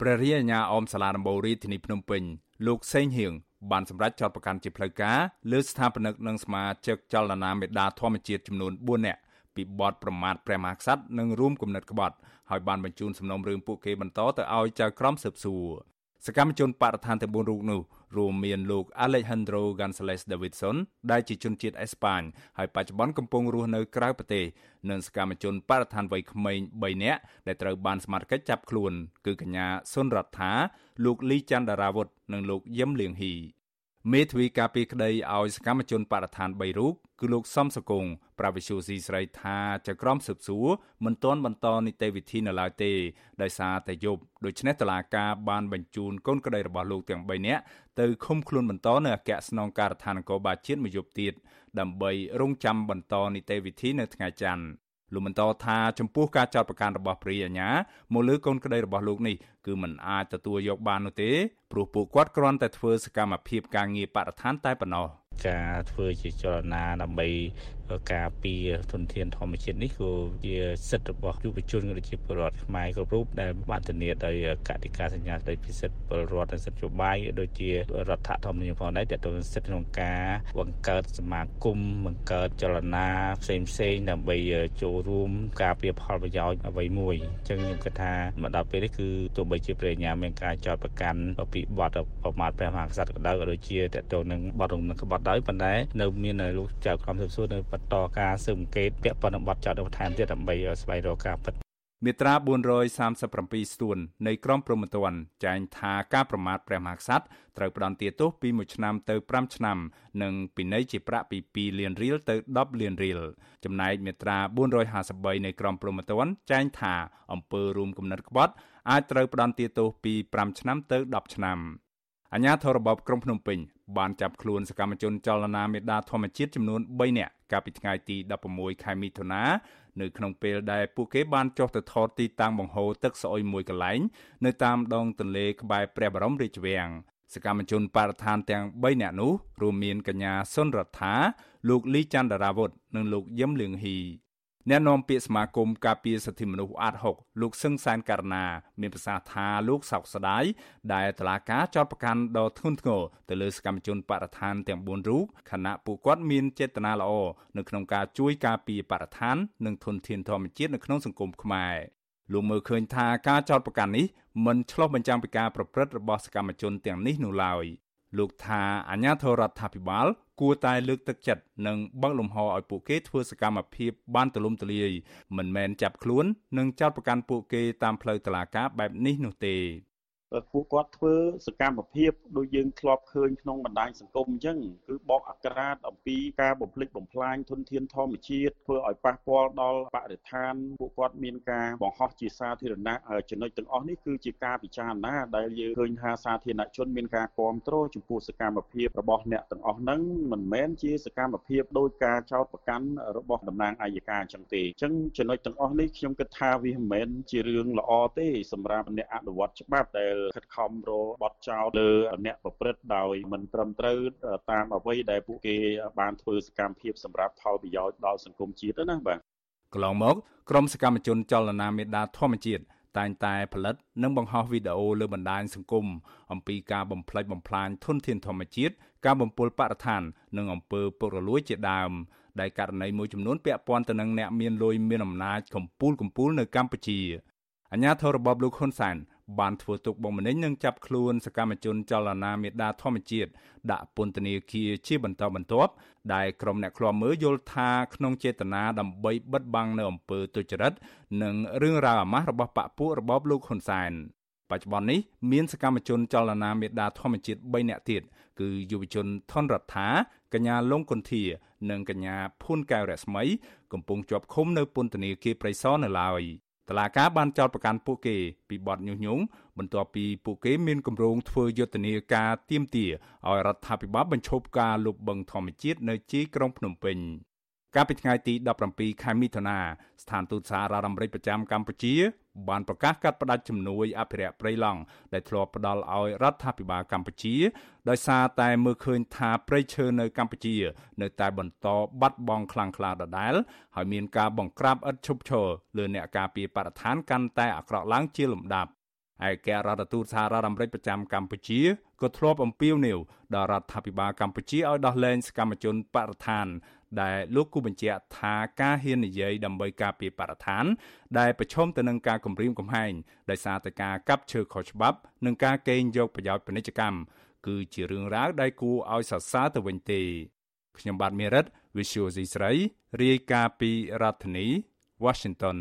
ព្រះរាជអាជ្ញាអមសាលាដំបូងរាជធានីភ្នំពេញលោកសេងហៀងបានសម្រេចចោទប្រកាន់ជាផ្លូវការលើស្ថាបនិកនិងសមាជិកចលនាមេដាធម្មជាតិចំនួន4នាក់ពីបទប្រមាថព្រះមហាក្សត្រនិងរួមគំនិតក្បត់ហើយបានបញ្ជូនសំណុំរឿងពួកគេបន្តទៅឲ្យចៅក្រមស៊ើបសួរ សកម្មជនបរិស្ថានទាំង4រូបនោះរួមមានលោក Alejandro Gonzalez Davidson ដែលជាជនជាតិអេស្ប៉ាញហើយបច្ចុប្បន្នកំពុងរស់នៅក្រៅប្រទេសនិងសកម្មជនបរិស្ថានវ័យក្មេង3នាក់ដែលត្រូវបានសមត្ថកិច្ចចាប់ខ្លួន គឺកញ្ញាសុនរដ្ឋាលោកលីច័ន្ទដារាវុធនិងលោកយឹមលៀងហ៊ី មេធាវីការពីក្តីឲ្យសកម្មជនបរិស្ថាន3រូបគឺលោកសំសកុងប្រាវិសុស៊ីស្រីថាចក្រមស៊ើបសួរមិនទាន់បន្តនីតិវិធីនៅឡើយទេដោយសារតែយប់ដូច្នេះតឡាការបានបញ្ជូនកូនក្តីរបស់លោកទាំង3នាក់ទៅឃុំខ្លួនបន្តនៅអគ្គស្នងការដ្ឋាននគរបាលជាតិមួយយប់ទៀតដើម្បីរងចាំបន្តនីតិវិធីនៅថ្ងៃច័ន្ទ លោកបន្តថាចំពោះការចោទប្រកាន់របស់ព្រាយអាញាមកលើកូនក្តីរបស់លោកនេះគឺមិនអាចទទួលយកបាននោះទេព្រោះពួកគាត់គ្រាន់តែធ្វើសកម្មភាពការងារបរិស្ថានតែប៉ុណ្ណោះការធ្វើជាចលនាដើម្បី ការពារធនធានធម្មជាតិនេះគឺជាសិទ្ធិរបស់យុវជនក៏ដូចជាពលរដ្ឋខ្មែរគ្រប់រូបដែលបានធានាដោយកតិកាសញ្ញាស្តីពីសិទ្ធិពលរដ្ឋនិងសិទ្ធិយោបាយដូចជារដ្ឋធម្មនុញ្ញផងដែរទាក់ទងនឹងសិទ្ធិក្នុងការបង្កើតសមាគមបង្កើតចលនាផ្សេងផ្សេងដើម្បីចូលរួមការពារផលប្រយោជន៍អ្វីមួយអញ្ចឹងខ្ញុំគិតថាមកដល់ពេលនេះគឺទោះបីជាព្រះញ្ញាមានការចោទប្រកាន់ពីបទប្រមាថព្រះមហាក្សត្រក៏ដោយក៏ដូចជាទាក់ទងនឹងបទរំលឹកក្បត់ដោយប៉ុន្តែនៅមានលោកចៅក្រមស៊ើបសួរនៅបន្តការស៊ើបអង្កេតពាក់ព័ន្ធនឹងបទចោទបន្ថែមទៀតដើម្បីស្វែងរកការពិតមាត្រា437ស្ទួននៃក្រមព្រហ្មទណ្ឌចែងថាការប្រមាថព្រះមហាក្សត្រត្រូវផ្តន្ទាទោសពី1ឆ្នាំទៅ5ឆ្នាំ និងពិន័យជាប្រាក់ពី2លានរៀលទៅ10លានរៀលចំណែកមាត្រា453នៃក្រមព្រហ្មទណ្ឌចែងថាអំពើរួមគំនិតក្បត់អាចត្រូវផ្តន្ទាទោសពី5ឆ្នាំទៅ10ឆ្នាំ អាជ្ញាធររបបក្រុងភ្នំពេញបានចាប់ខ្លួនសកម្មជនចលនាមេដាធម្មជាតិចំនួន3នាក់កាលពីថ្ងៃទី16ខែមិថុនានៅក្នុងពេលដែលពួកគេបានចុះទៅថតទីតាំងបង្ហូរទឹកស្អុយមួយកន្លែងនៅតាមដងទន្លេក្បែរព្រះបរមរាជវាំងសកម្មជនបរិស្ថានទាំង3នាក់នោះរួមមានកញ្ញាសុនរដ្ឋាលោកលីច័ន្ទរាវុធនិងលោកយឹមលៀងហ៊ី អ្នកនាំពាក្យសមាគមការពារសិទ្ធិមនុស្សអាត6លោកសឹងសានករណាមានប្រសាសន៍ថាលោកសោកស្ដាយដែលតឡាការចោតប្រកាន់ដ៏ធ្ងន់ធ្ងរទៅលើសកម្មជនបរិស្ថានទាំង4រូបខណៈពួកគាត់មានចេតនាល្អនៅក្នុងការជួយការពារបរិស្ថាននិងធនធានធម្មជាតិនៅក្នុងសង្គមខ្មែរលោកមើលឃើញថាការចោតប្រកាន់នេះមិនឆ្លុះបញ្ចាំងពីការប្រព្រឹត្តរបស់សកម្មជនទាំងនេះនោះឡើយ លោកថាអាញាធរដ្ឋាភិបាល គួរតែលើកទឹកចិត្តនិងបើកលំហឲ្យពួកគេធ្វើសកម្មភាពបានទូលំទូលាយមិនមែនចាប់ខ្លួន និងចោទប្រកាន់ពួកគេតាមផ្លូវតុលាការបែបនេះនោះទេ ពួកគាត់ធ្វើសកម្មភាពដូចយើងធ្លាប់ឃើញក្នុងបណ្ដាញសង្គមអញ្ចឹងគឺបកអាក្រាតអំពីការបំផ្លិចបំផ្លាញធនធានធម្មជាតិធ្វើឲ្យប៉ះពាល់ដល់បរិស្ថានពួកគាត់មានការបង្ហោះជាសាធារណៈចំណុចទាំងអស់នេះគឺជាការពិចារណាដែលយើងឃើញថាសាធារណជនមានការគ្រប់គ្រងចំពោះសកម្មភាពរបស់អ្នកទាំងអស់ហ្នឹងមិនមែនជាសកម្មភាពដោយការចោទប្រកាន់របស់តំណាងអัยការអញ្ចឹងទេអញ្ចឹងចំណុចទាំងអស់នេះខ្ញុំគិតថាវាមិនមែនជារឿងល្អទេសម្រាប់អ្នកអនុវត្តច្បាប់ដែលខិតខំរបត់ចោលលើអ្នកប្រព្រឹត្តដោយមិនត្រឹមត្រូវតាមអ្វីដែលពួកគេបានធ្វើសកម្មភាពសម្រាប់ផលប្រយោជន៍ដល់សង្គមជាតិណាបាទកន្លងមកក្រុមសកម្មជនចលនាមេដាធម្មជាតិតែងតែផលិតនិងបង្ហោះវីដេអូលើបណ្ដាញសង្គមអំពីការបំផ្លិចបំផ្លាញធនធានធម្មជាតិការបំពុលបរិស្ថាន និងអំពើពុករលួយជាដើមដែលករណីមួយចំនួនពាក់ព័ន្ធទៅនឹងអ្នកមានលុយមានអំណាចកំពូលកំពូលនៅកម្ពុជាអាញាធររបបលោកហ៊ុនសែន បានធ្វើទុកបុកម្នេញនិងចាប់ខ្លួនសកម្មជនចលនាមេដាធម្មជាតិដាក់ពន្ធនាគារជាបន្តបន្ទាប់ដែលក្រុមអ្នកឃ្លាំមើលយល់ថាក្នុងចេតនាដើម្បីបិទបាំងនៅអំពើទុច្ចរិតនិងរឿងរ៉ាវអាម៉ាស់របស់បកពួករបបលោកហ៊ុនសែនបច្ចុប្បន្ននេះមានសកម្មជនចលនាមេដាធម្មជាតិ3នាក់ទៀតគឺយុវជនថនរដ្ឋាកញ្ញាលងគុន្ធា និងកញ្ញាភួនកែវរស្មី កំពុងជាប់ឃុំនៅពន្ធនាគារព្រៃសរនៅឡើយ តឡាការបានចោទប្រកាន់ពួកគេពីបទញុះញង់បន្ទាប់ពីពួកគេមានគម្រោងធ្វើយុទ្ធនាការទៀមទាឲ្យរដ្ឋាភិបាលបញ្ឈប់ការលុបបង្ខំធម្មជាតិនៅជីក្រុងភ្នំពេញ កាលពីថ្ងៃទី17ខែមិថុនាស្ថានទូតសហរដ្ឋអាមេរិកប្រចាំកម្ពុជាបានប្រកាសកាត់ផ្តាច់ជំនួយអភិរក្សព្រៃឡង់ដែលធ្លាប់ផ្ដល់ឲ្យរដ្ឋាភិបាលកម្ពុជាដោយសារតែមើលឃើញថាព្រៃឈើនៅកម្ពុជា នៅតែបន្តបាត់បង់ខ្លាំងក្លាដដែលហើយមានការបង្ក្រាបឥតឈប់ឈរលើអ្នកការពារបរិស្ថានកាន់តែអាក្រក់ឡើងជាលំដាប់ឯករដ្ឋទូតសហរដ្ឋអាមេរិកប្រចាំកម្ពុជាក៏ធ្លាប់អំពាវនាវដល់រដ្ឋាភិបាលកម្ពុជាឲ្យដោះលែងសកម្មជនបរិស្ថាន ដែលលោកគូបញ្ជាក់ថាការហ៊ាននិយាយដើម្បីការពារបរិស្ថាន ដែលប្រឈមទៅនឹងការគំរាមកំហែងដោយសារតែការកាប់ឈើខុសច្បាប់ និងការកេងយកប្រយោជន៍ពាណិជ្ជកម្មគឺជារឿងរ៉ាវដែលគួរឲ្យសរសើរទៅវិញទេខ្ញុំបាទមេរិត Visual C ស្រីរាយការណ៍ពីរដ្ឋធានី Washington